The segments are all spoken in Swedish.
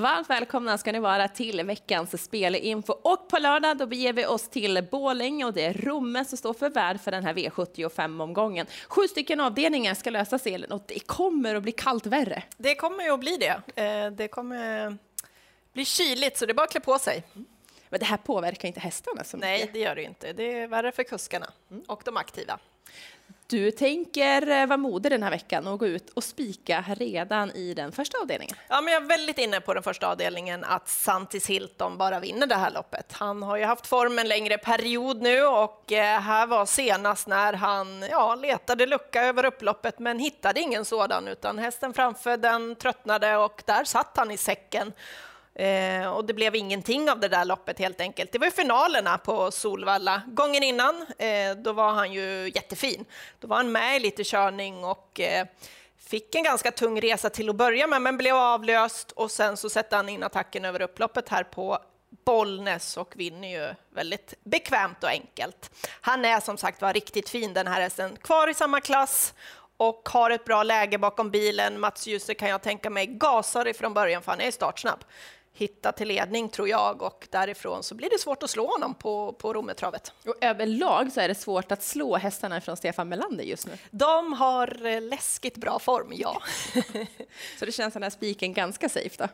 Varmt välkomna ska ni vara till veckans spelinfo. Och på lördag då beger vi oss till Bålänge och det är Romme som står för värd för den här V75-omgången. Sju stycken avdelningar ska lösas, Elin, och det kommer att bli kallt värre. Det kommer ju att bli det. Eh, det kommer bli kyligt, så det är bara att klä på sig. Men det här påverkar inte hästarna så mycket? Nej, det gör det inte. Det är värre för kuskarna och de aktiva. Du tänker eh, vara modig den här veckan och gå ut och spika redan i den första avdelningen. Ja, men jag är väldigt inne på den första avdelningen att Santis Hilton bara vinner det här loppet. Han har ju haft form en längre period nu och eh, här var senast när han ja, letade lucka över upploppet men hittade ingen sådan utan hästen framför den tröttnade och där satt han i säcken Eh, och det blev ingenting av det där loppet helt enkelt. Det var ju finalerna på Solvalla. Gången innan, eh, då var han ju jättefin. Då var han med i lite körning och eh, fick en ganska tung resa till att börja med, men blev avlöst och sen så sätter han in attacken över upploppet här på Bollnäs och vinner ju väldigt bekvämt och enkelt. Han är som sagt var riktigt fin den här hästen, kvar i samma klass och har ett bra läge bakom bilen. Mats Djuse kan jag tänka mig gasar ifrån början för han är startsnabb hitta till ledning tror jag och därifrån så blir det svårt att slå honom på, på Rommetravet. Och överlag så är det svårt att slå hästarna från Stefan Melander just nu. De har eh, läskigt bra form, ja. så det känns den här spiken ganska safe då?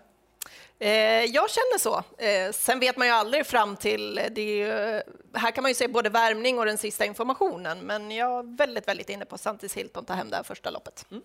Eh, jag känner så. Eh, sen vet man ju aldrig fram till... Det ju, här kan man ju se både värmning och den sista informationen, men jag är väldigt, väldigt inne på Santis Hilton ta hem det här första loppet. Mm.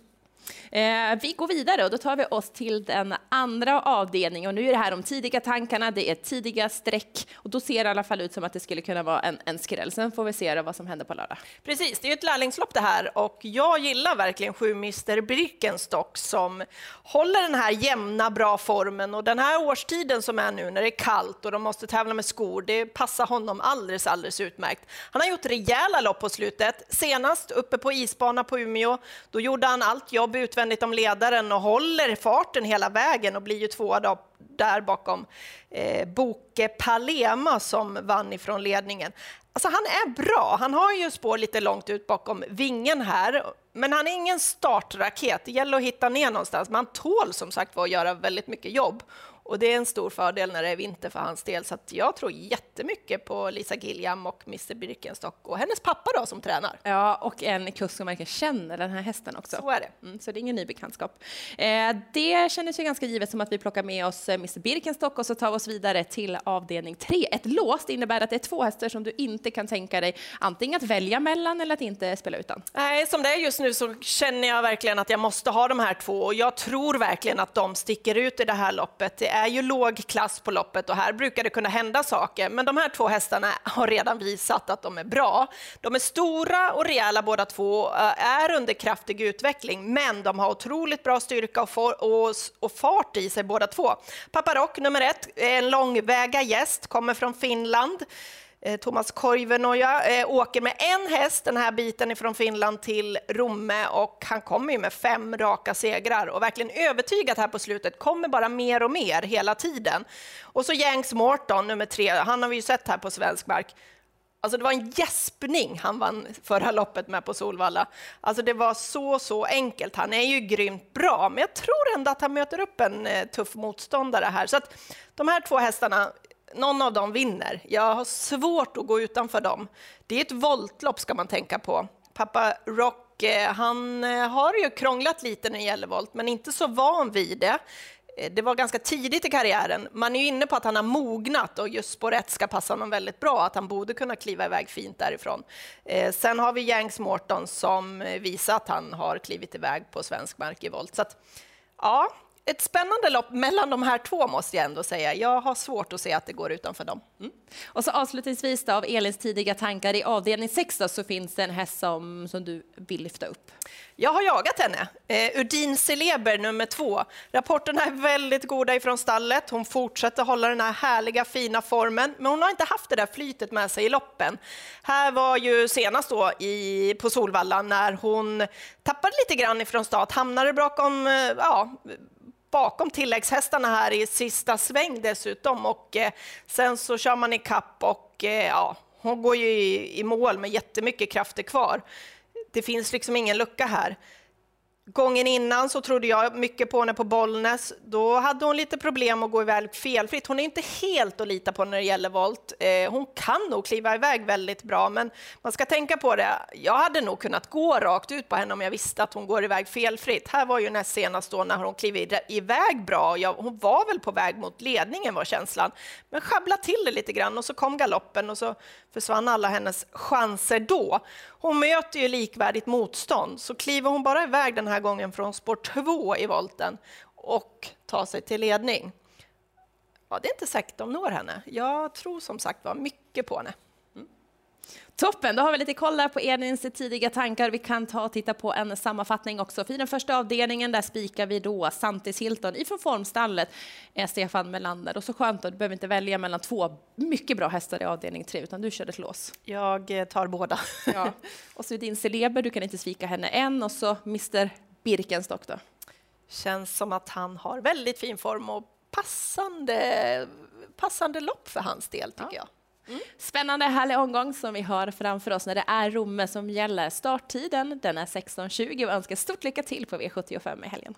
Eh, vi går vidare och då tar vi oss till den andra avdelningen. Och nu är det här de tidiga tankarna, det är tidiga streck och då ser det i alla fall ut som att det skulle kunna vara en, en skräll. Sen får vi se vad som händer på lördag. Precis, det är ett lärlingslopp det här och jag gillar verkligen sju Mr Birkenstock som håller den här jämna, bra formen och den här årstiden som är nu när det är kallt och de måste tävla med skor, det passar honom alldeles, alldeles utmärkt. Han har gjort rejäla lopp på slutet. Senast uppe på isbana på Umeå, då gjorde han allt jobb utvändigt fullständigt om ledaren och håller farten hela vägen och blir ju tvåa där bakom eh, Boke Palema som vann ifrån ledningen. Alltså han är bra. Han har ju spår lite långt ut bakom vingen här, men han är ingen startraket. Det gäller att hitta ner någonstans. Man tål som sagt var att göra väldigt mycket jobb och det är en stor fördel när det är vinter för hans del. Så jag tror jättemycket på Lisa Gilliam och Mr Birkenstock och hennes pappa då som tränar. Ja, och en kusk som verkligen känner den här hästen också. Så är det. Mm, så det är ingen ny bekantskap. Eh, det kändes ju ganska givet som att vi plockar med oss eh, Mr Birkenstock och så tar vi oss vidare till avdelning tre. Ett låst innebär att det är två hästar som du inte kan tänka dig antingen att välja mellan eller att inte spela utan. Nej, som det är just nu så känner jag verkligen att jag måste ha de här två och jag tror verkligen att de sticker ut i det här loppet. Är ju låg klass på loppet och här brukar det kunna hända saker. Men de här två hästarna har redan visat att de är bra. De är stora och rejäla båda två, eh, är under kraftig utveckling, men de har otroligt bra styrka och, for, och, och fart i sig båda två. Paparock nummer ett, en långväga gäst, kommer från Finland. Eh, Thomas Koivunoja eh, åker med en häst den här biten ifrån Finland till Romme och han kommer ju med fem raka segrar och verkligen övertygat här på slutet, kommer bara mer och mer hela tiden. Och så Janks Morton, nummer tre, han har vi ju sett här på svensk mark. Alltså det var en gäspning han vann förra loppet med på Solvalla. Alltså det var så, så enkelt. Han är ju grymt bra, men jag tror ändå att han möter upp en eh, tuff motståndare här. Så att de här två hästarna någon av dem vinner. Jag har svårt att gå utanför dem. Det är ett voltlopp ska man tänka på. Pappa Rock, eh, han eh, har ju krånglat lite när det gäller volt, men inte så van vid det. Eh, det var ganska tidigt i karriären. Man är ju inne på att han har mognat och just spår 1 ska passa honom väldigt bra, att han borde kunna kliva iväg fint därifrån. Sen har vi Janks Morton som visar att han har klivit iväg på svensk mark i volt. Så att, ja, ett spännande lopp mellan de här två måste jag ändå säga. Jag har svårt att se att det går utanför dem. Mm. Och så avslutningsvis då, av Elins tidiga tankar i avdelning 6 då, så finns det en häst som, som du vill lyfta upp. Jag har jagat henne. Eh, Urdin Celeber nummer två. Rapporterna är väldigt goda ifrån stallet. Hon fortsätter hålla den här härliga fina formen, men hon har inte haft det där flytet med sig i loppen. Här var ju senast då i, på Solvalla när hon tappade lite grann ifrån start, hamnade bakom eh, ja, bakom tilläggshästarna här i sista sväng dessutom och eh, sen så kör man i kapp och eh, ja, hon går ju i, i mål med jättemycket krafter kvar. Det finns liksom ingen lucka här. Gången innan så trodde jag mycket på henne på Bollnäs. Då hade hon lite problem att gå iväg felfritt. Hon är inte helt att lita på när det gäller volt. Eh, hon kan nog kliva iväg väldigt bra, men man ska tänka på det. Jag hade nog kunnat gå rakt ut på henne om jag visste att hon går iväg felfritt. Här var ju näst senast då när hon klev iväg bra. Jag, hon var väl på väg mot ledningen var känslan, men sjabblade till det lite grann och så kom galoppen och så försvann alla hennes chanser då. Hon möter ju likvärdigt motstånd, så kliver hon bara iväg den här här gången från spår 2 i volten och ta sig till ledning. Ja, det är inte säkert de når henne. Jag tror som sagt var mycket på henne. Toppen, då har vi lite koll där på Edins tidiga tankar. Vi kan ta och titta på en sammanfattning också. För i den första avdelningen där spikar vi då Santis Hilton ifrån formstallet, eh, Stefan Melander. Och så skönt att du behöver inte välja mellan två mycket bra hästar i avdelning tre, utan du körde ett lås. Jag eh, tar båda. Ja. Och så din Celeber, du kan inte svika henne än. Och så Mr Birkenstock då. Känns som att han har väldigt fin form och passande, passande lopp för hans del tycker ja. jag. Mm. Spännande, härlig omgång som vi har framför oss när det är Romme som gäller. Starttiden den är 16.20 och önskar stort lycka till på V75 i helgen.